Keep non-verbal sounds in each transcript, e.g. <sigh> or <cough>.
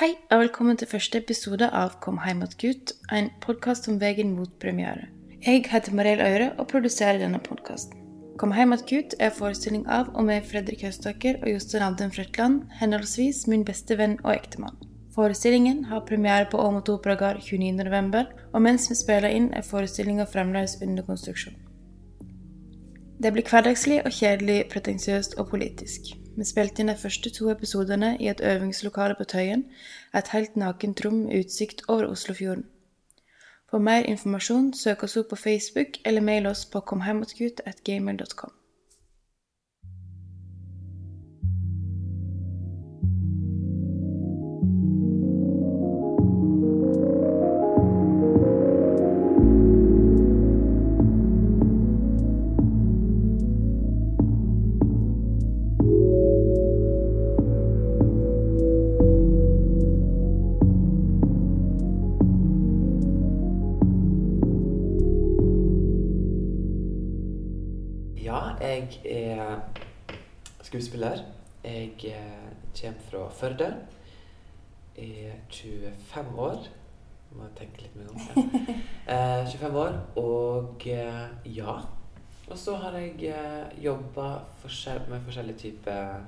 Hei, og velkommen til første episode av Kom heim att gutt, en podkast om veien mot premiere. Jeg heter Mariell Øyre og produserer denne podkasten. Kom heim att gutt er forestilling av og med Fredrik Høstaker og Jostein Alden Frøtland, henholdsvis min beste venn og ektemann. Forestillingen har premiere på Åmot Operagard 29.11, og mens vi spiller inn, er forestillinga fremdeles under konstruksjon. Det blir hverdagslig og kjedelig, pretensiøst og politisk. Vi spilte inn de første to episodene i et øvingslokale på Tøyen, et helt nakent rom med utsikt over Oslofjorden. For mer informasjon, søk oss opp på Facebook eller mail oss på komheimatgut.gmail.com. Ja, jeg er skuespiller. Jeg eh, kommer fra Førde. Jeg er 25 år. Må jeg tenke litt mer om. det. <laughs> Eh, 25 år, og eh, ja. Og så har jeg eh, jobba forskjell med forskjellige typer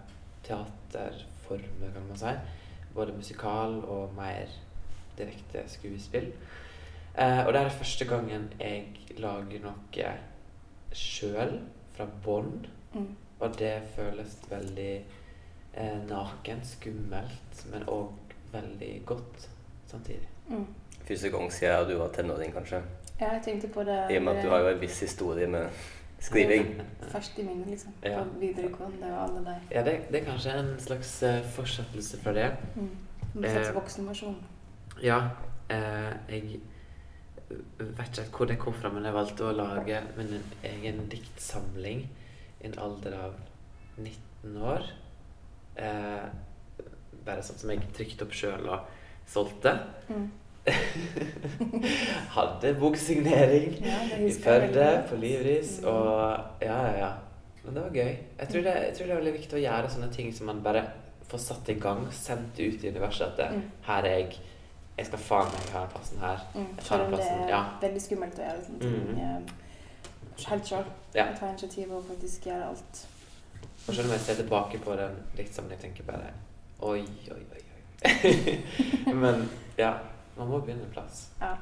teaterformer, kan man si. Både musikal og mer direkte skuespill. Eh, og det er første gangen jeg lager noe sjøl fra bånn. Mm. Og det føles veldig eh, nakent, skummelt, men òg veldig godt samtidig. Mm. Første gang siden du var tenåring, kanskje? Ja, jeg tenkte på det I og med at du har jo en viss historie med skriving. <laughs> først i minnet, liksom. Ja. På videregående og alle der. Ja, det, det er kanskje en slags uh, fortsettelse fra det. Mm. En slags Eh, voksenversjon. Ja, eh, jeg vet ikke hvor det kom fra, men jeg valgte å lage min egen diktsamling i en alder av 19 år. Eh, bare sånn som jeg trykte opp sjøl og solgte. Mm. <laughs> Hadde boksignering Ja, i Førde, på Livris, Mm. og ja, ja, ja. Men det var gøy. Jeg tror det, jeg tror det er veldig viktig å gjøre sånne ting som man bare får satt i gang, sendt ut i universet. At det, Mm. her er jeg. Jeg skal faen meg ha den plassen her. Mm. Selv om det er Ja. veldig skummelt å gjøre sånne ting Mm. eh, helt sjøl. Ja. Ta initiativ og faktisk gjøre alt. Og selv om jeg ser tilbake på den litt tenker jeg bare Oi, oi, oi. oi. <laughs> Men ja, man må begynne en plass. Ja.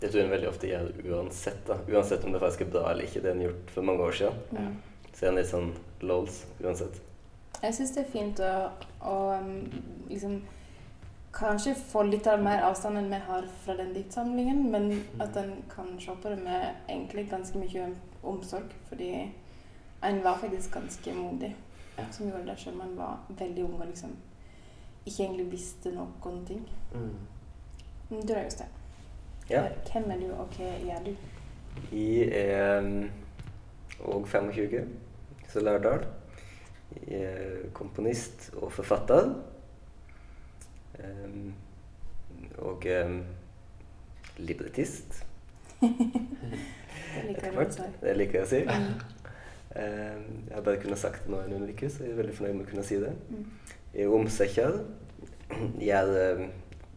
Det tror jeg veldig ofte gjør uansett. da. Uansett om det faktisk er bra eller ikke. Det har en gjort for mange år siden. Mm. Så er en litt sånn lols uansett. Jeg syns det er fint å, å um, liksom Kanskje få litt av mer avstand enn vi har fra den diktsamlingen, men at en kan se på det med egentlig ganske mye omsorg. Fordi en var faktisk ganske modig som gjorde det, selv om en var veldig ung og liksom ikke egentlig visste noen ting. Mm. Men Du da, Jostein. Ja. Hvem er du, og hva gjør du? Jeg er òg og 25, så Lærdal. Jeg er komponist og forfatter. Em, og um, librettist. Det liker jeg. Det liker jeg å si. Em, jeg har bare kunnet sagt det nå i noen uker, så jeg er veldig fornøyd med å kunne si det. Mm. Jeg er omsekker. Gjør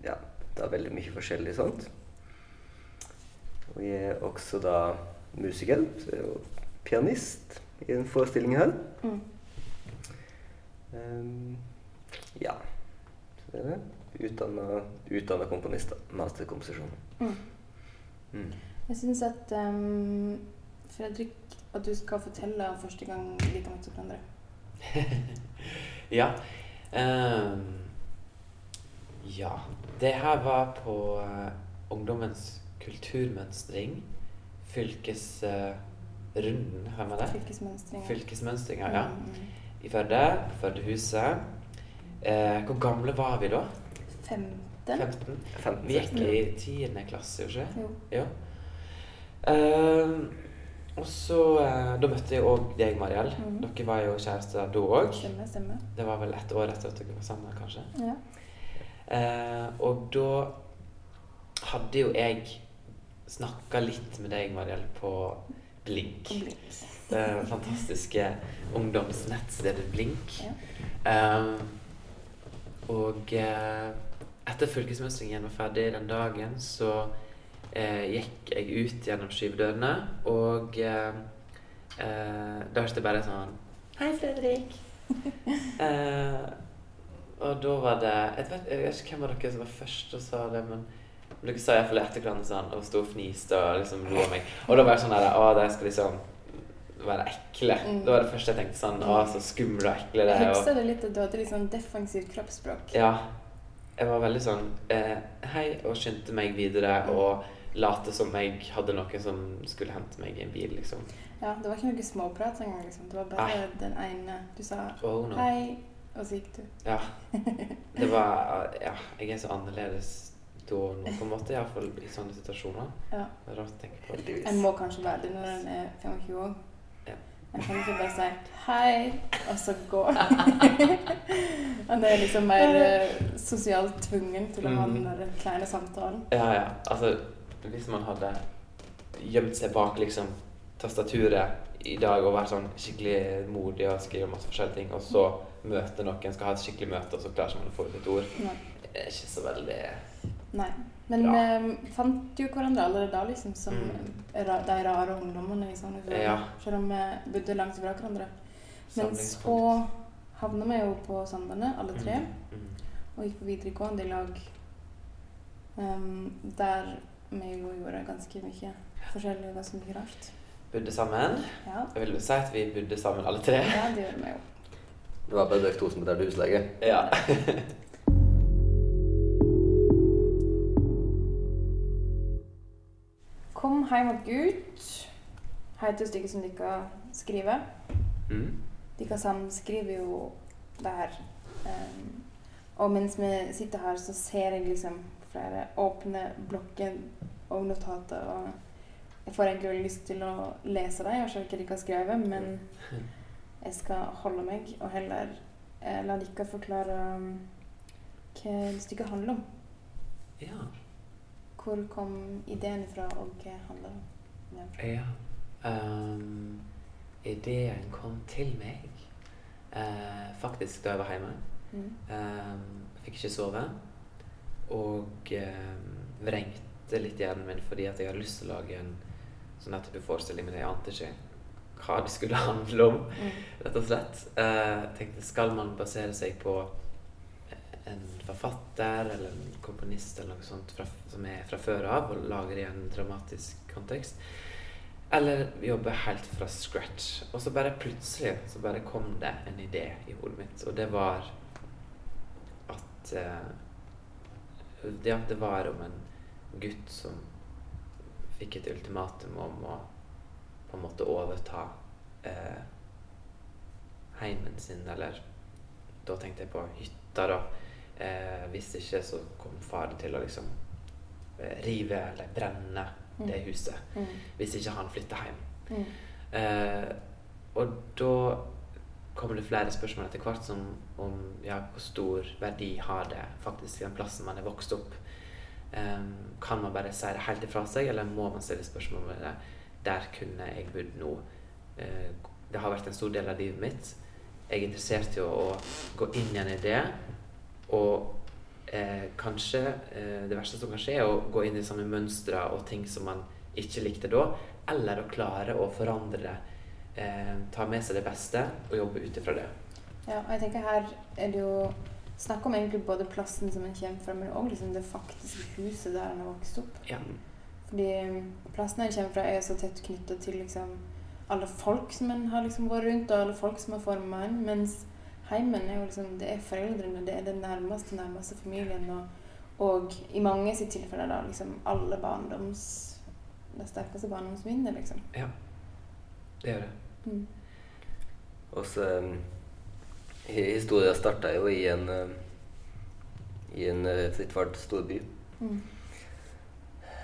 ja, det er veldig mye forskjellig sånt. Og jeg er også da musiker, så jeg er jo pianist i en forestilling her. Mm. Um, ja, så det er det. Utdanna, utdanna komponist. Masterkomposisjon. Mm. Mm. Jeg syns at um, Fredrik, at du skal fortelle om første gang kom ut til hverandre. <laughs> Ja. Um, ja. Det her var på uh, Ungdommens kulturmønstring. Fylkesrunden, har man det? Fylkesmønstringa. Fylkesmønstringa, ja. Mm. I Førde. Førdehuset. Eh, hvor gamle var vi da? Femten? 15? 15, Vi gikk i tiende klasse, gjorde vi ikke? Jo. Ja. Eh, og så eh, Da møtte jeg òg deg, Mariell. Mhm. Dere var jo kjærester da òg. Stemmer, stemmer. Det var vel et år etter at dere var sammen, kanskje. Ja. Eh, og da hadde jo jeg snakka litt med deg, Mariell, på Blink. Og blink. Det fantastiske ungdomsnettstedet Blink. Ja. Ehm, og eh, etter fylkesmønstringen var ferdig den dagen, så eh, gikk jeg ut gjennom skyvedørene, og eh, eh, da hørte jeg bare sånn Hei, Fredrik. <laughs> eh, og da var det Jeg vet, jeg vet ikke hvem av dere som var først og sa det, men dere sa iallfall etter hverandre sånn og sto og fniste og liksom lo av meg. Og da var jeg sånn der Å, de skal liksom være ekle. Mm. Det var det første jeg tenkte sånn Å, så skumle og ekle det er. Jeg husker det litt at du hadde litt sånn defensivt kroppsspråk. ja. Jeg var veldig sånn eh, Hei, og skyndte meg videre og late som jeg hadde noen som skulle hente meg i en bil, liksom. Ja, Det var ikke noe småprat engang. liksom. Det var bare Nei. den ene Du sa Oh, no. hei, og så gikk du. Ja. <laughs> Det var Ja, jeg er så annerledes da nå, på en måte. Iallfall i sånne situasjoner. Ja. Det er rart å tenke på. En må kanskje være det når en er 25 år. Ja. En kan ikke bare si 'hei', og så gå. <laughs> Han er liksom mer eh, sosialt tvungen til å ha den Mm. der kleine samtalen. Ja, ja. Altså, hvis man hadde gjemt seg bak liksom tastaturet i dag og vært sånn skikkelig modig og skrive masse forskjellige ting, og så møte noen, skal ha et skikkelig møte, og så klarer man å få ut et ord, Nei. det er ikke så veldig Nei. Men Ja. vi fant jo hverandre allerede da, liksom, som Mm. ra de rare ungdommene i Sandefjord. Ja. Selv om vi bodde langt fra hverandre. Men så havna vi jo på Sandane, alle tre, Mm, mm. og gikk på videregående i lag. Um, der vi jo gjorde ganske mye forskjellig og ganske mye rart. Bodde sammen. Ja, Jeg vil jo si at vi bodde sammen alle tre. ja det gjorde vi jo. Det var bare dere to som betalte husleie. Ja. <laughs> Hjem mot Gud, til stykket som dere skriver. Mm. Dere skriver jo det her. Um, og mens vi sitter her, så ser jeg liksom flere åpne blokker og notater. Og jeg får egentlig veldig lyst til å lese dem og se hva dere har skrevet, men <laughs> jeg skal holde meg og heller eh, la dere forklare um, hva stykket handler om. ja. Hvor kom ideen fra, og hva handler den om? Ja. Um, ideen kom til meg uh, faktisk da jeg var hjemme. Mm. Um, fikk ikke sove. Og um, vrengte litt hjernen min fordi at jeg hadde lyst til å lage en sånn her type forestilling, men jeg ante ikke hva det skulle <laughs> handle om, Mm. rett og slett. Uh, tenkte, skal man basere seg på en forfatter eller en komponist eller noe sånt fra, som er fra før av, og lager i en dramatisk kontekst? Eller jobbe helt fra scratch. Og så bare plutselig så bare kom det en idé i hodet mitt, og det var at uh, det, det var om en gutt som fikk et ultimatum om å på en måte overta eh, heimen sin, eller da tenkte jeg på hytta, da. Eh, hvis ikke så kom faren til å liksom eh, rive eller brenne det Mm. huset. Mm. Hvis ikke han flytta hjem. Mm. Eh, og da kommer det flere spørsmål etter hvert som om ja, hvor stor verdi har det faktisk i den plassen man er vokst opp. Um, kan man bare si det helt ifra seg, eller må man stille spørsmål ved det? Der kunne jeg bodd nå. Uh, det har vært en stor del av livet mitt. Jeg er interessert i å, å gå inn i en idé, og eh, kanskje eh, det verste som kan skje, er å gå inn i samme mønstre og ting som man ikke likte da, eller å klare å forandre det. Eh, ta med seg det beste og jobbe ut ifra det. Ja, og jeg tenker her er det jo snakk om egentlig både plassen som en kommer fra, men òg liksom det faktiske huset der en har vokst opp. Ja. Fordi um, plassen en kommer fra, er så tett knytta til liksom alle folk som en har liksom vært rundt, og alle folk som har forma en. Mens heimen er jo liksom Det er foreldrene, det er den nærmeste, nærmeste familien. Og, og i mange sitt tilfelle da liksom alle barndoms Det sterkeste barndomsminnet, liksom. Ja. Det gjør det. Mm. Og så um, Historia starta jo i en um, I en uh, storby. Mm.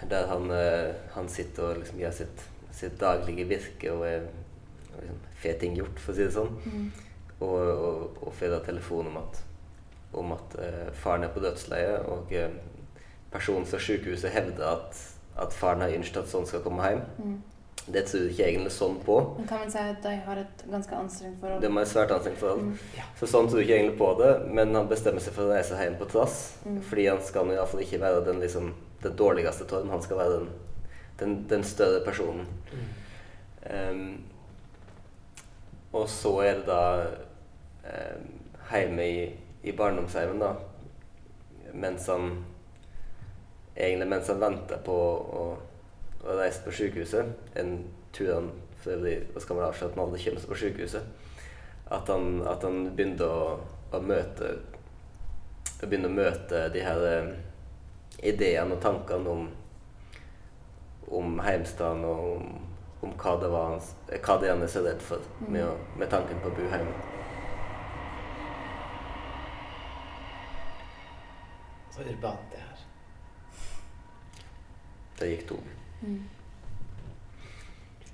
Der han, han sitter og liksom gjør sitt, sitt daglige virke og er liksom, får ting gjort, for å si det sånn. Mm. Og, og, og får da telefon om at, om at eh, faren er på dødsleie, og eh, personen fra sykehuset hevder at, at faren har ønsket at sånn skal komme hjem. Mm. Det du ikke egentlig sånn på. Men kan man si at de har et ganske anstrengt forhold? De har et svært anstrengt forhold. Mm. Ja. Så sånn tror du ikke egentlig på det, men han bestemmer seg for å reise hjem på trass. Mm. Fordi han skal iallfall ikke være den, liksom, den dårligste Torm, han skal være den, den, den større personen. Mm. Ehm, og så er det da um, hjemme i, i barndomshjemmet, da, mens han Egentlig mens han venter på å, å reise på sykehuset, en tur han for øvrig man avsløre at han aldri kommer seg på sykehuset, at han, at han begynte å, å møte å begynne å møte de her eh, ideene og tankene om om heimstaden og om, om hva det var hva det han er så redd for med, med tanken på å bo hjemme. Så urbant det her. Det gikk to. Mm.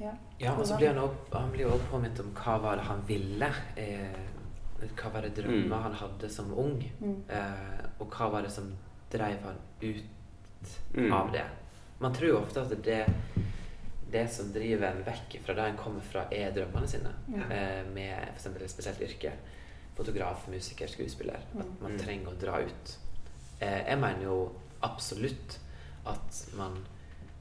Ja. Ja, og så blir han, også, han blir også påminnet om hva var det han ville. Eh, hva var det drømmer Mm. han hadde som ung? Mm. Eh, og hva var det som drev han ut Mm. av det? Man tror jo ofte at det, det som driver en vekk fra det en kommer fra, er drømmene sine. Ja. Eh, med f.eks. et spesielt yrke. Fotograf, musiker, skuespiller. At man Mm. trenger å dra ut. Eh, jeg mener jo absolutt at man,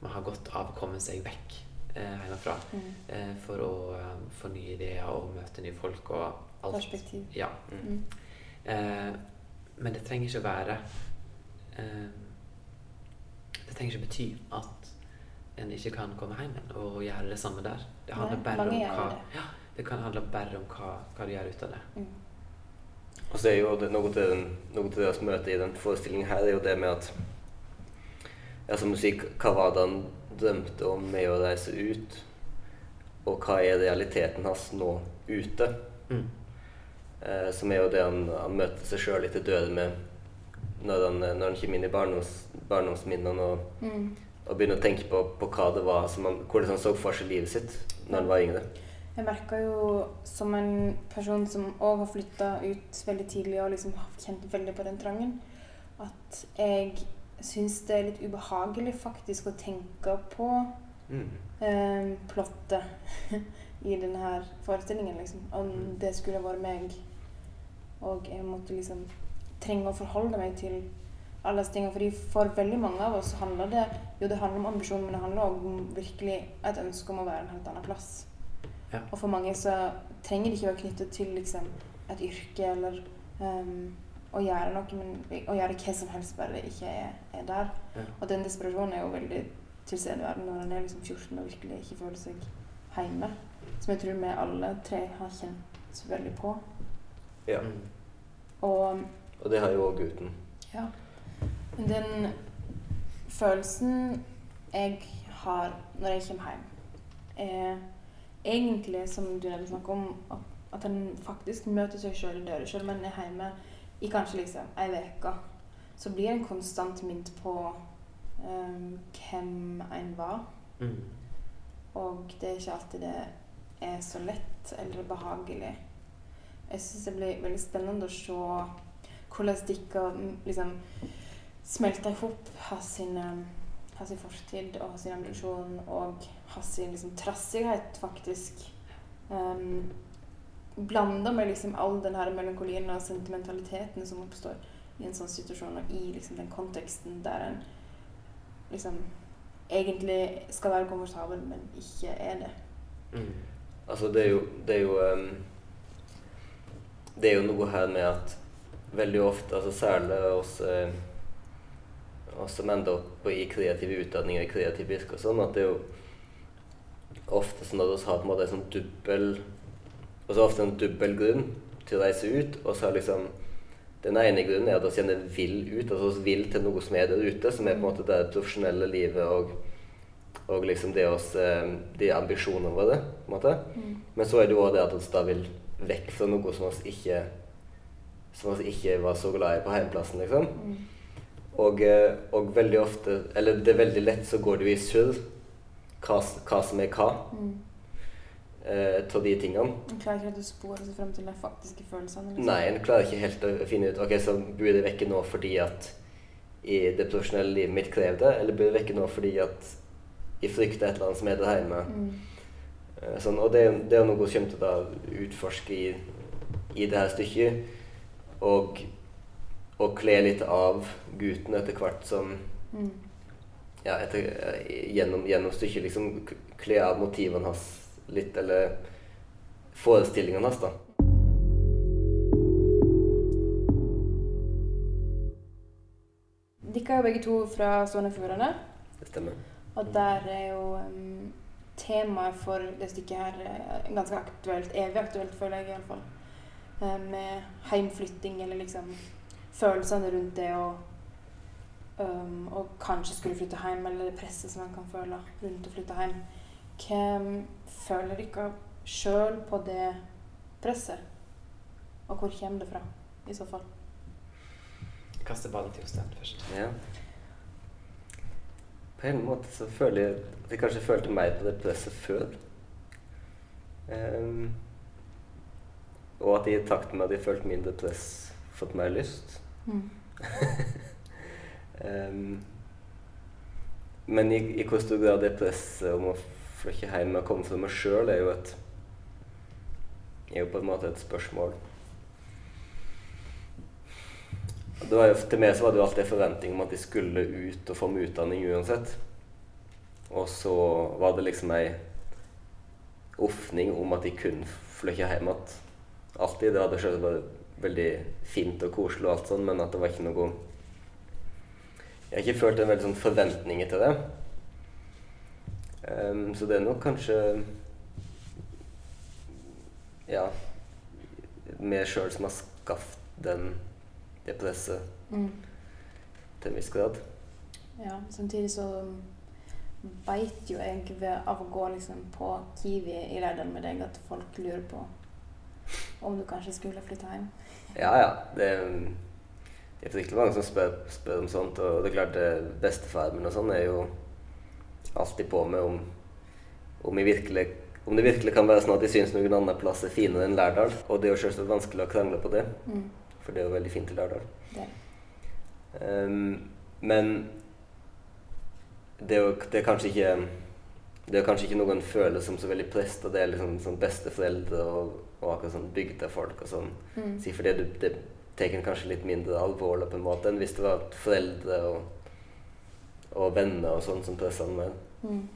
man har godt av å komme seg vekk eh, hjemmefra. Mm. Eh, for å eh, få nye ideer og møte nye folk og alt. Perspektiv. Ja. Mm. Eh, men det trenger ikke å være eh, Det trenger ikke bety at en ikke kan komme hjem igjen og gjøre det samme der. Det handler Nei, bare om hva det. ja, Det kan handle bare om hva, hva du gjør ut av det. Mm. Og så er jo det, noe til, den, noe til det å møte i den forestillingen her, er jo det med at ja, som du sier, hva var det han drømte om med å reise ut? Og hva er realiteten hans nå ute? Mm. Eh, som er jo det han, han møter seg sjøl litt i døren med når han, når han kommer inn i barndoms, barndomsminnene og, Mm. og begynner å tenke på, på hva det var som han, hvordan han så for seg livet sitt når han var yngre. Jeg merka jo som en person som òg har flytta ut veldig tidlig og liksom har kjent veldig på den trangen, at jeg syns det er litt ubehagelig faktisk å tenke på Mm. eh, plottet <laughs> i denne forestillingen, liksom. Om det skulle vært meg, og jeg måtte liksom trenge å forholde meg til alle disse tingene. Fordi for veldig mange av oss handler det jo det handler om ambisjon, men det handler også om virkelig et ønske om å være en helt annen plass. Ja. Og for mange så trenger det ikke være knyttet til liksom, et yrke eller um, å gjøre noe, men å gjøre hva som helst, bare det ikke er, er der. Ja. Og den desperasjonen er jo veldig tilstedeværende når en er liksom 14 og virkelig ikke føler seg hjemme. Som jeg tror vi alle tre har kjent veldig på. Ja. Mm. Og Og det har jo òg gutten. ja. Men den følelsen jeg har når jeg kommer hjem, er egentlig, som du nevnte snakket om, at, en faktisk møter seg sjøl i døra. Selv om en er hjemme i kanskje liksom ei uke, så blir en konstant minnet på um, hvem en var. Mm. Og det er ikke alltid det er så lett eller behagelig. Jeg syns det blir veldig spennende å se hvordan de kan liksom smelter i hop hans fortid og sin ambisjon og sin liksom, trassighet, faktisk. Um, Blanda med liksom all den her melankolien og sentimentaliteten som oppstår i en sånn situasjon, og i liksom, den konteksten der en liksom egentlig skal være komfortabel, men ikke er det. Mm. Altså, det er jo Det er jo, um, det er jo noe her med at veldig ofte, altså særlig oss, eh, oss som ender opp i kreative utdanninger, i kreative yrker og sånn, at det er jo ofte sånn at vi har på en måte en sånn dubbel Og så ofte en dubbel grunn til å reise ut, og så liksom den ene grunnen er at vi gjerne vil ut, altså vi vil til noe som er der ute, som er på en måte det profesjonelle livet og, og liksom det oss, eh, de ambisjonene våre. på en måte. Men så er det jo også det at vi da vil vekk fra noe som vi ikke som vi ikke var så glad i på hjemplassen, liksom. Og, eh, og veldig ofte Eller det er veldig lett så går det jo i surr hva, hva som er hva Mm. eh, av de tingene. En klarer ikke helt å spore seg frem til de faktiske følelsene. liksom. Nei, en klarer ikke helt å finne ut Ok, så bor jeg vekke nå fordi at i det profesjonelle livet mitt krever det, eller burde jeg vekke nå fordi at jeg frykter et eller annet som er der hjemme. Mm. Eh, Sånn, og det, det er noe vi kommer til å utforske i, i det her stykket. Og, og kle litt av gutten etter hvert som Mm. Ja, etter, eh, gjennom, gjennom stykket. Liksom kle av motivene hans litt, eller forestillingene hans, da. Dere er jo begge to fra Sogn og Fjordane. Det stemmer. Og der er jo um, temaet for det stykket her eh, ganske aktuelt. Evig aktuelt, føler jeg iallfall. Uh, med heimflytting, eller liksom følelsene rundt det å um, Og kanskje skulle flytte hjem, eller det presset som en kan føle rundt å flytte hjem. Hvem føler dere sjøl på det presset? Og hvor kommer det fra, i så fall? Jeg kaster ballen til Jostein først. Ja. På en måte så føler jeg at jeg kanskje følte mer på det presset før. Um, og at i takt med at jeg følte mindre press, fått mer lyst. Mm. <laughs> Ehm, men i, i hvor stor grad det presset om å flytte hjem og komme fra meg sjøl, er jo et er jo på en måte et spørsmål. Det var jo, til meg så var det jo alltid en forventning om at jeg skulle ut og få meg utdanning uansett. Og så var det liksom ei ofning om at jeg kunne flytte hjem igjen. Alltid. Det hadde selvsagt vært veldig fint og koselig, og alt sånt, men at det var ikke noe Jeg har ikke følt en veldig sånn forventninger til det. Um, så det er nok kanskje Ja meg sjøl som har skaffet den, det presset Mm. til en viss grad. Ja, samtidig så veit jo jeg ved av å gå liksom på Kiwi i Lærdal med deg at folk lurer på om du kanskje skulle flytte hjem. Ja, ja. Det, det er fryktelig mange som spør, spør om sånt. Og det er klart bestefar bestefaren min og sånn er jo alltid på med om, om, virkelig, om det virkelig kan være sånn at de syns noen annen plass er finere enn Lærdal. Og det er jo selvsagt vanskelig å krangle på det, Mm. for det er jo veldig fint i Lærdal. Det. Um, men det er jo det er kanskje ikke det er kanskje ikke noe en føler som så veldig prest, og det er liksom sånn besteforeldre og, og akkurat sånn bygdefolk og sånn. Mm. Si for det, det tar en kanskje litt mindre alvorlig på en måte enn hvis det var foreldre og, og venner og sånn som pressa den mer. Mm.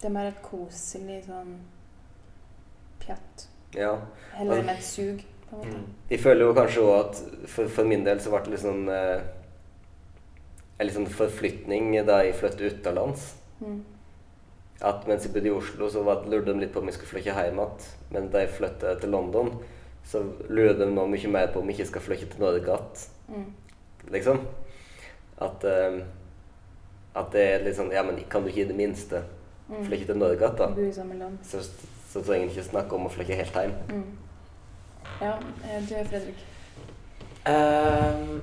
Det er mer et koselig sånn pjatt. Ja. Heller enn et sug, på en måte. Mm. Jeg føler jo kanskje òg at for, for min del så ble det litt sånn eh, En litt sånn forflytning da jeg flyttet utenlands. Mm. At mens jeg bodde i Oslo, så var, lurte de litt på om jeg skulle flytte hjem igjen. Men da jeg flyttet til London, så lurer de nå mye mer på om jeg ikke skal flytte til Norge igjen. Mm. Liksom. At, eh, at det er litt sånn Ja, men kan du ikke i det minste Mm. flytte til Norge igjen, da? Bo i samme land. Så, så trenger en ikke snakke om å flytte helt hjem. Mm. Ja, eh, du er Fredrik. Um,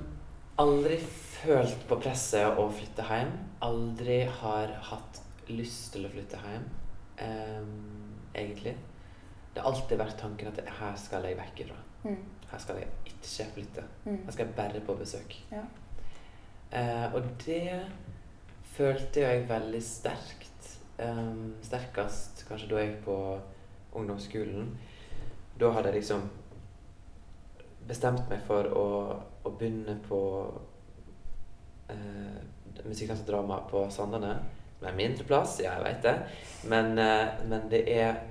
aldri følt på presset å flytte hjem. Aldri har hatt lyst til å flytte hjem, um, egentlig. Det har alltid vært tanken at her skal jeg vekk ifra. Mm. Her skal jeg ikke flytte. Mm. Her skal jeg bare på besøk. Ja. Eh, og det følte jeg veldig sterkt. Um, sterkest kanskje da jeg gikk på ungdomsskolen. Da hadde jeg liksom bestemt meg for å, å begynne på eh, musikkdans og drama på Sandane. Som er mindre plass, ja, jeg veit det. Men, eh, men det er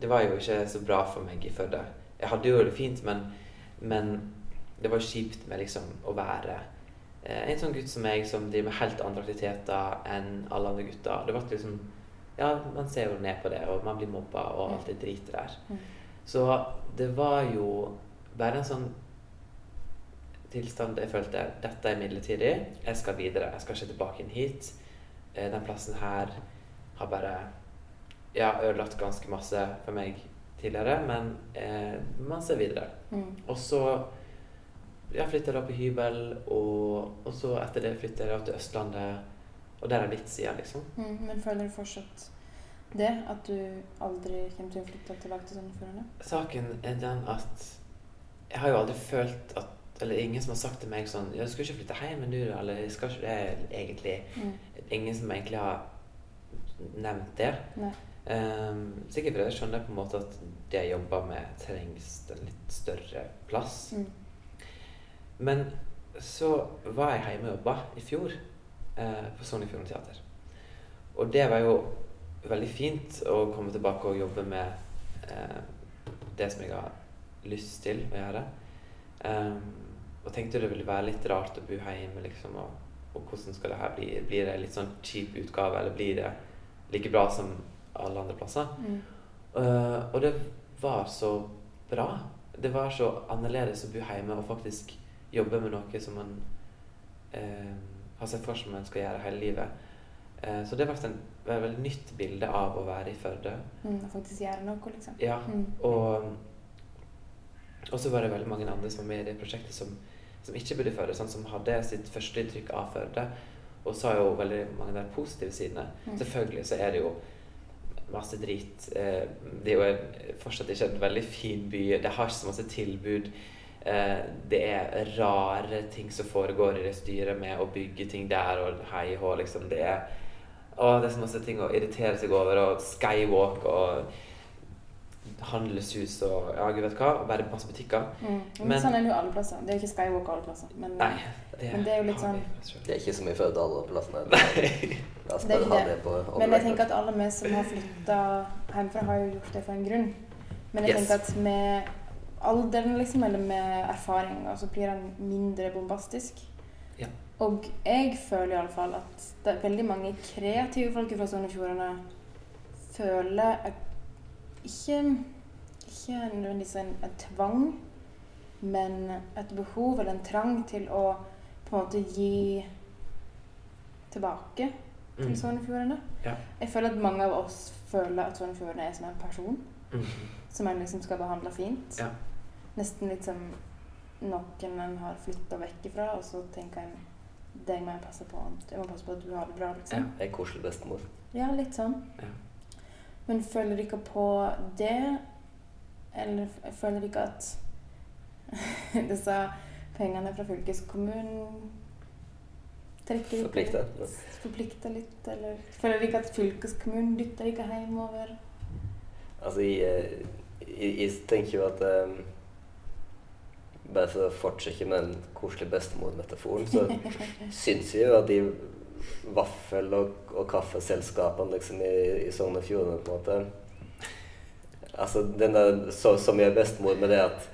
Det var jo ikke så bra for meg i Førde. Jeg hadde jo det fint, men, men det var kjipt med liksom å være eh, en sånn gutt som meg, som driver med helt andre aktiviteter enn alle andre gutter. Det ble liksom Ja, man ser jo ned på det, og man blir mobba, og alt det dritet der. Mm. Så det var jo bare en sånn tilstand jeg følte dette er midlertidig. Jeg skal videre. Jeg skal ikke tilbake inn hit. Eh, Den plassen her har bare ja, ødelagt ganske masse for meg tidligere, men eh, man ser videre. Mm. Og så jeg flytta da på hybel, og, og så etter det flytta jeg da til Østlandet. Og der er jeg blitt siden, liksom. Mm. Men føler du fortsatt det? At du aldri kommer til å flytte tilbake til Sogn og Saken er den at jeg har jo aldri følt at Eller ingen som har sagt til meg sånn ja, 'Du skal ikke flytte hjem, nå'. Eller 'Jeg skal ikke det egentlig?' Mm. Ingen som egentlig har nevnt det. Nei. Um, sikkert fordi jeg skjønner på en måte at det jeg jobber med, trengs en litt større plass. Mm. Men så var jeg hjemme og jobba i fjor eh, på Sognefjorden Teater. Og det var jo veldig fint å komme tilbake og jobbe med eh, det som jeg har lyst til å gjøre. Um, og tenkte det ville være litt rart å bo hjemme, liksom. Og, og hvordan skal det her bli? Blir det litt sånn kjip utgave, eller blir det like bra som alle andre plasser? Mm. Uh, og det var så bra. Det var så annerledes å bo hjemme og faktisk jobbe med noe som man uh, har sett for seg man skal gjøre hele livet. Uh, så det ble et veldig, nytt bilde av å være i Førde. Mm. Faktisk gjøre noe, liksom. Ja, Mm. og og så var det veldig mange andre som var med i det prosjektet som, som ikke bodde i Førde, sånn, som hadde sitt første inntrykk av Førde. Og sa jo veldig mange der positive sidene. Mm. Selvfølgelig så er det jo masse drit. Eh, det er jo fortsatt ikke en veldig fin by. Det har ikke så masse tilbud. Eh, det er rare ting som foregår i det styret med å bygge ting der og hei hå, liksom. Det er, å, det er så masse ting å irritere seg over. Og skywalk og handelshus og ja, gud vet hva. Og bare masse butikker. Mm. Men, Men- sånn er det jo alle plasser. Det er jo ikke Skywalk alle plasser. Men, Nei. Det, Men det er jo litt sånn-. Det er ikke så mye Førde alle plassene. <laughs> Nei. Altså, Det er ikke det. det men jeg tenker at alle vi som har flytta hjemmefra, har jo gjort det for en grunn. Men jeg Yes. tenker at med alderen, liksom, eller med erfaring, så blir den mindre bombastisk. Ja. Og jeg føler iallfall at det er veldig mange kreative folk fra Sogn og Fjordane føler et, ikke ikke nødvendigvis en, en tvang, men et behov eller en trang til å på en måte gi tilbake til Mm. Sogn og Fjordane. Ja. Jeg føler at mange av oss føler at Sogn og Fjordane er som en person Mm. som en liksom skal behandle fint. Ja. Nesten litt som noen en har flytta vekk ifra, og så tenker en deg må jeg passe på. Jeg må passe på at du har det bra, liksom. Jeg er koselig bestemor. Ja, litt sånn. Ja. Men føler dere på det, eller føler dere at <laughs> disse pengene fra fylkeskommunen trekker Forplikter. Litt? Forplikter litt, eller føler dere at fylkeskommunen dytter dere hjemover? Altså, jeg, jeg, jeg tenker jo at um, Bare for å fortsette med den koselige bestemor-metaforen, så <laughs> syns jeg jo at de vaffel- og, og kaffeselskapene liksom i, i Sogn og Fjordane på en måte Altså den der så, som jeg er bestemor med det at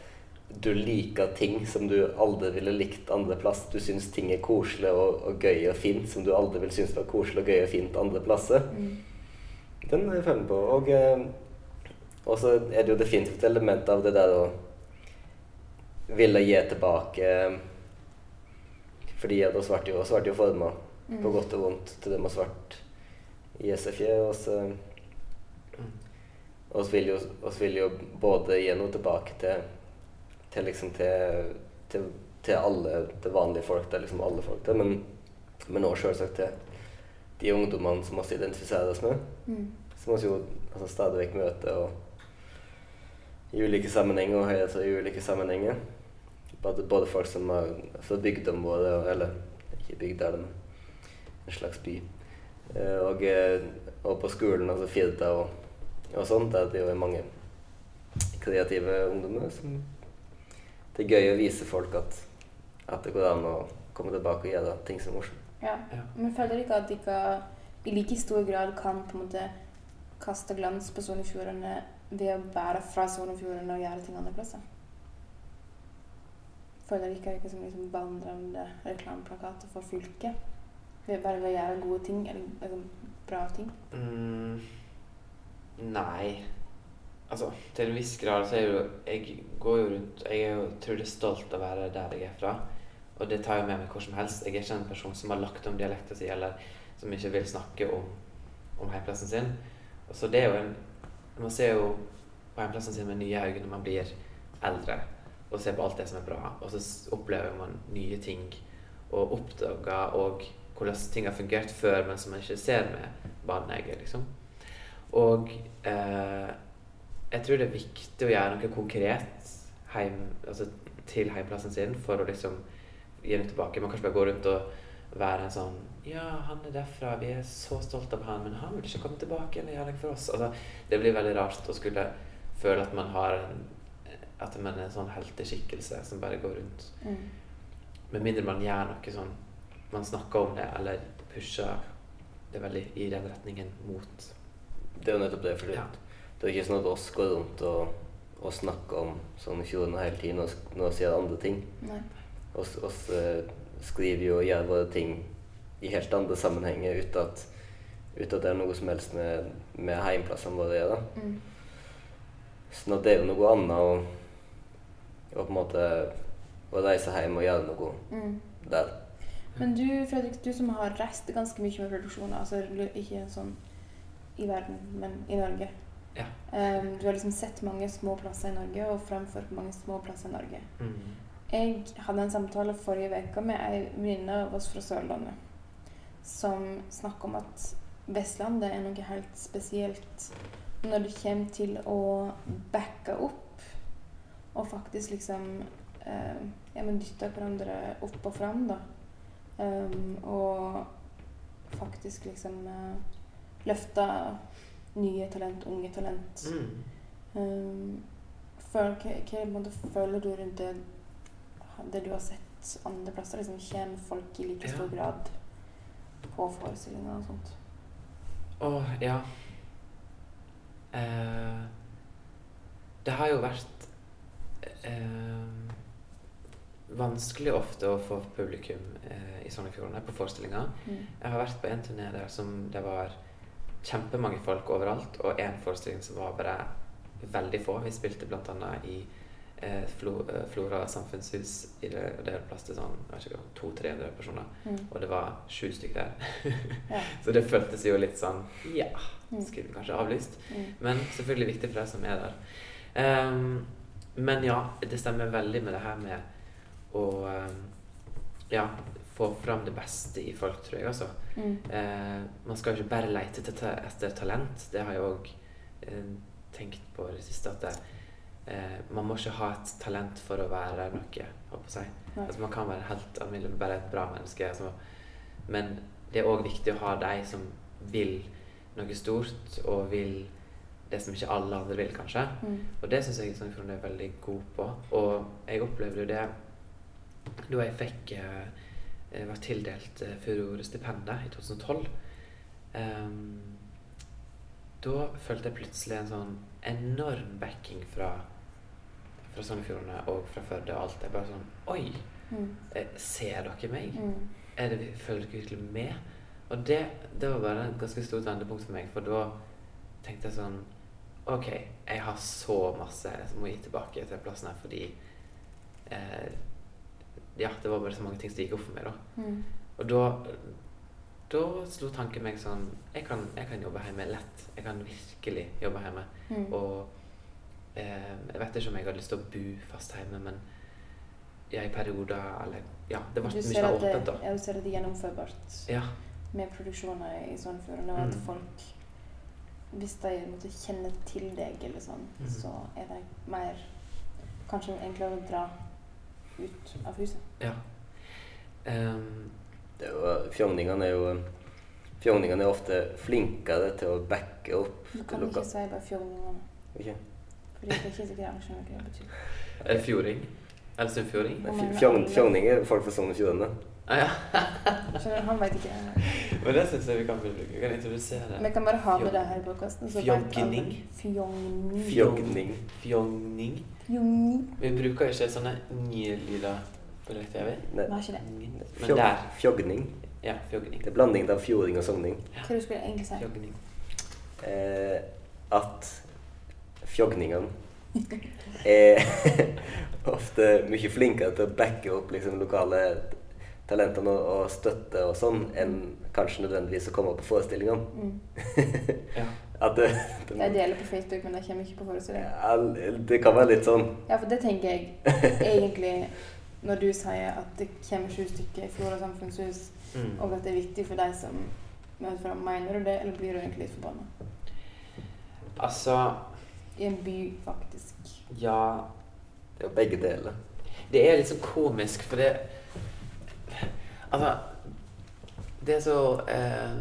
du liker ting som du aldri ville likt andre plass. Du syns ting er koselig og, og gøy og fint som du aldri ville synes var koselig og gøy og fint andre plasser. Mm. Den er jeg følger på. Og, eh, og så er det jo definitivt et element av det der å ville gi tilbake eh, Fordi at oss ble jo, ble jo forma Mm. på godt og vondt til dem har vært i SFJ. Og så Mm. oss vil, jo, oss vil jo både gi noe tilbake til, til liksom til, til, til alle til vanlige folk, til liksom alle folk, til, men, men også selvsagt til de ungdommene som vi identifiserer oss med Mm. som vi jo altså, stadig vekk møter og i ulike sammenhenger og hører til i ulike sammenhenger. Både, både folk som er fra bygdene våre, eller ikke bygd er men en slags by. Eh, og, eh, og på skolen, altså Firda og, og sånt, der det jo er mange kreative ungdommer som Det er gøy å vise folk at, at det går an å komme tilbake og gjøre ting som er morsomt. Ja. Ja. Men føler dere at dere i like stor grad kan på en måte kaste glans på Sogn og Fjordane ved å bære fra Sogn og Fjordane og gjøre ting andre plasser? Føler dere ikke som liksom vandrende reklameplakater for fylket? Ved å gjøre gode ting, eller liksom, bra ting? Mm, nei. Altså, til en viss grad så er jo Jeg går jo rundt Jeg er jo utrolig stolt av å være der jeg er fra. Og det tar jeg med meg hvor som helst. Jeg er ikke en person som har lagt om dialekten sin, eller som ikke vil snakke om, om heimplassen sin. Og så det er jo en Man ser jo på heimplassen sin med nye øyne når man blir eldre, og ser på alt det som er bra. Og så opplever man nye ting, og oppdager og hvordan ting har fungert før, men som man ikke ser med barneegget. liksom. Og eh, jeg tror det er viktig å gjøre noe konkret heim, altså, til heimplassen sin for å liksom gi noe tilbake. Man kan ikke bare gå rundt og være en sånn Ja, han er derfra, vi er så stolte av han, men han vil ikke komme tilbake igjen og gjøre noe for oss. Altså, det blir veldig rart å skulle føle at man har en at man er en sånn helteskikkelse som bare går rundt. Mm. Med mindre man gjør noe sånn Man snakker om det, eller pusher det veldig i den retningen mot Det er jo nettopp det. For Ja. det er ikke sånn at oss går rundt og, og snakker om sånn fjordene hele tiden og, og sier andre ting. Nei. Oss, oss eh, skriver jo og gjør våre ting i helt andre sammenhenger uten at, uten at det er noe som helst med, med heimplassene våre å gjøre. Mm. Sånn at det er jo noe annet å, å på en måte å reise hjem og gjøre noe Mm. der. Men du, Fredrik, du som har reist ganske mye med produksjoner, altså ikke sånn i verden, men i Norge. Ja. Um, du har liksom sett mange små plasser i Norge og fremført mange små plasser i Norge. mm. Jeg hadde en samtale forrige uke med ei venninne av oss fra Sørlandet som snakker om at Vestlandet er noe helt spesielt når det kommer til å backe opp og faktisk liksom uh, ja, men dytte hverandre opp og fram, da. Um, og faktisk liksom uh, løfte nye talent, unge talent. Mm. Um, hva, føler du rundt det, det du har sett andre plasser? Liksom, kommer folk i like Ja. stor grad på forestillinger og sånt? Å, ja. Uh, det har jo vært eh, vanskelig ofte å få publikum eh, i Sogn og Fjordane på forestillinger. Mm. Jeg har vært på en turné der som det var kjempemange folk overalt, og én forestilling som var bare veldig få. Vi spilte bl.a. i eh, Flo, eh, Flora samfunnshus, i det, og det er plass til sånn, jeg vet 200-300 personer. Mm. Og det var sju stykker der. Ja. <laughs> Så det føltes jo litt sånn Ja, Mm. skulle vi kanskje avlyst. Mm. Men selvfølgelig viktig for deg som er der. Um, men ja, det stemmer veldig med det her med å ehm, ja, få fram det beste i folk, tror jeg også. Mm. Eh, man skal jo ikke bare lete etter, ta- etter talent. Det har jeg òg eh, tenkt på i det siste. At det, eh, man må ikke ha et talent for å være noe. på å si. Altså, man kan være helt alminnelig, bare et bra menneske. Altså. Men det er òg viktig å ha de som vil noe stort, og vil det som ikke alle andre vil, kanskje. Mm. Og det syns jeg Sogn og er veldig god på. Og jeg opplevde jo det da jeg fikk eh, jeg var tildelt eh, Furore-stipendet i 2012. Ehm, da følte jeg plutselig en sånn enorm backing fra, fra Sogn og Fjordane og fra Førde og alt. Jeg bare sånn Oi! Mm. eh, Ser dere meg? Mm. Er det, føler dere virkelig med? Og det, det var bare et ganske stort vendepunkt for meg, for da tenkte jeg sånn Ok, jeg har så masse jeg må gi tilbake til plassen her fordi eh, Ja, det var bare så mange ting som gikk opp for meg, da. Mm. Og da da slo tanken meg sånn jeg kan, jeg kan jobbe hjemme lett. Jeg kan virkelig jobbe hjemme. Mm. Og eh, jeg vet ikke om jeg hadde lyst til å bo fast hjemme, men ja, i perioder eller Ja, det ble mye mer det, åpent, da. ja, du ser at det er gjennomførbart Ja. med produksjoner i Sogn og at Mm. folk Hvis de måtte kjenne til deg, eller sånn, mm. så er de mer Kanskje enklere å dra ut av huset. ja. Um, Det jo, fjogningene er jo Fjogningene er ofte flinkere til å backe opp Du kan ikke si bare fjogningene, Ikke? fordi det er ikke sikkert alle skjønner hva det betyr. er fjording? Eller sunnfjording? Nei, Hvor fj- mange fjong- alle- Fjogning er folk fra Sogn og Fjordane. Ah, ja. Skjønner? Han vet ikke. Men det syns jeg vi kan bruke. Vi kan introdusere Vi kan bare ha med det her i podkasten. Fjogning. Fjogning. Fjogning. Vi bruker ikke sånne nye-lyder på direkte-TV. Nei, Vi har ikke det. Men der. Fjogning. Ja, fjogning. Det er blanding av fjording og sogning. Hva du skulle egentlig si? Fjogning. Eh, at fjogningene <laughs> er <laughs> ofte mye flinkere til å backe opp liksom, lokale talentene og, støtte og sånn, enn kanskje nødvendigvis å komme opp på forestillingene. Mm. <laughs> Ja. At det, Jeg deler på Facebook, men jeg kommer ikke på forestilling. Ja, det kan være litt sånn Ja, for det tenker jeg <laughs> egentlig når du sier at det kommer sju stykker i Flora samfunnshus, Mm. og at det er viktig for deg som møter fram. Mener du det, eller blir du egentlig litt forbanna? Altså I en by, faktisk. Ja Det er jo begge deler. Det er litt sånn komisk, for det Altså, Det er så eh,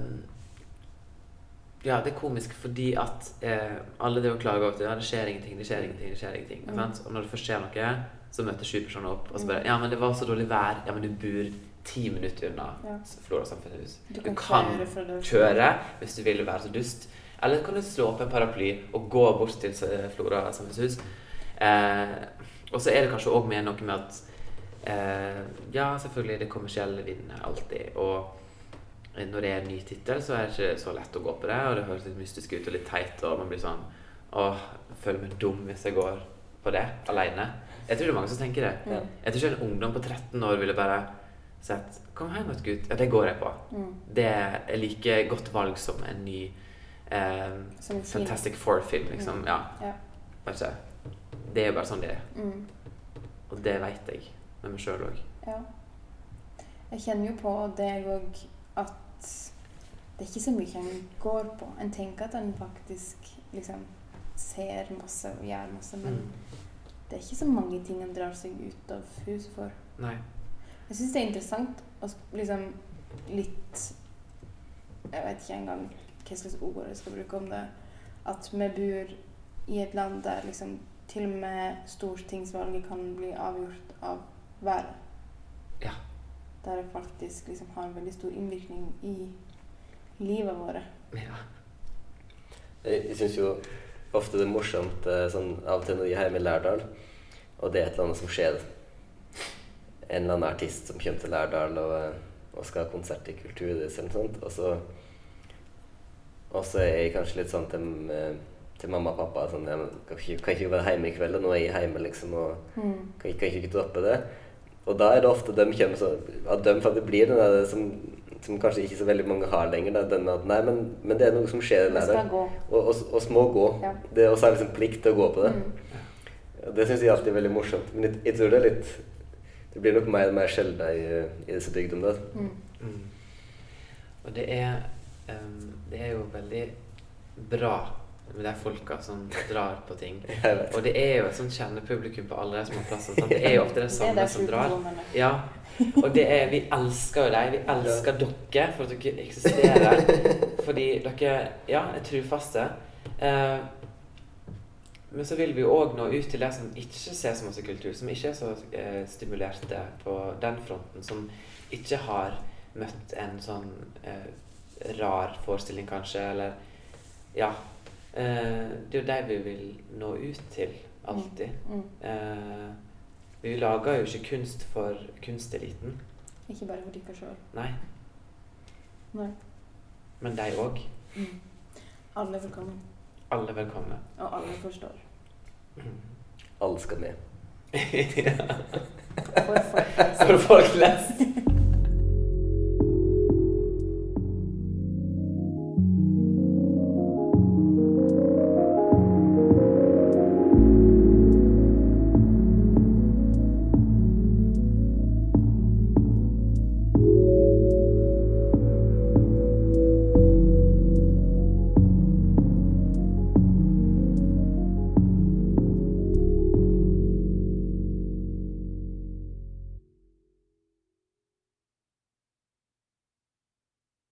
Ja, det er komisk fordi at eh, alle det å klage over at ja, det skjer ingenting, det skjer ingenting, det skjer ingenting. Mm. Og når det først skjer noe, så møter sju personer opp og så bare Ja, men det var så dårlig vær. Ja, men du bor ti minutter unna Ja. Flora samfunnshus. Du Du kan kan kjøre kjøre hvis du vil være så dust. Eller kan du slå opp en paraply og gå bort til eh, Flora samfunnshus. Eh, og så er det kanskje òg noe med at eh, Ja, selvfølgelig, det kommersielle vinner alltid. Og når det er en ny tittel, så er det ikke så lett å gå på det. Og det høres litt mystisk ut og litt teit, og man blir sånn Åh, jeg føler meg dum hvis jeg går på det alene. Jeg tror det er mange som tenker det. Mm. Jeg tror ikke en ungdom på 13 år ville bare sett Kom hjem, vet gutt. Ja, det går jeg på. Mm. Det er like godt valg som en ny eh, Som en. Fantastic Four-film, liksom. Mm. Ja, Ja. Det er jo bare sånn det er. Mm. Og det vet jeg med meg sjøl òg. Ja. Jeg kjenner jo på det òg at det er ikke så mye en går på. En tenker at en faktisk liksom ser masse og gjør masse, men Mm. det er ikke så mange ting en drar seg ut av huset for. Nei. Jeg syns det er interessant å liksom litt Jeg vet ikke engang hva slags ord jeg skal bruke om det. At vi bor i et land der liksom til og med stortingsvalget kan bli avgjort av været. Ja. Der det faktisk liksom har en veldig stor innvirkning i livet vårt. Ja. Jeg, syns jo ofte det er morsomt eh, sånn av og til når jeg er hjemme i Lærdal, og det er et eller annet som skjer. En eller annen artist som kommer til Lærdal og, eh, og skal ha konsert i Kulturhuset eller noe sånt, og så og så er jeg kanskje litt sånn til, eh, til mamma og pappa sånn jeg kan ikke, kan ikke være hjemme i kveld, og nå er jeg hjemme, liksom, og Mm. kan, kan ikke droppe det. Og da er det ofte de kommer så At de faktisk blir den der som, som kanskje ikke så veldig mange har lenger. Da, den at nei, men, men det er noe som skjer der. Og, og, og små gå. Ja. Det er også liksom plikt til å gå på det. Mm. Det syns jeg alltid er veldig morsomt. Men jeg, jeg tror det er litt Det blir nok mer og mer sjelden i, i disse bygdene. da. Mm. Mm. Og det er um, Det er jo veldig bra med er folka som drar på ting. <laughs> Og det er jo et sånt kjernepublikum på alle de små plassene. sant? <laughs> Det er jo ofte Det samme samme det som drar. Ja. Og det er, vi elsker jo deg. Vi elsker dere for at dere eksisterer. Fordi dere ja, er trufaste. Eh, men så vil vi jo òg nå ut til de som ikke ser så masse kultur, som ikke er så eh, stimulerte på den fronten, som ikke har møtt en sånn eh, rar forestilling, kanskje, eller Ja. Eh, det er jo de vi vil nå ut til, alltid. Mm. Eh, vi lager jo ikke kunst for kunsteliten. Ikke bare for dere sjøl. Nei. Nei. Men de òg. Mm. Alle er velkommen. Alle er velkomne. Og alle forstår. Alle skal med. <laughs> ja. For folk flest. For folk flest. <laughs>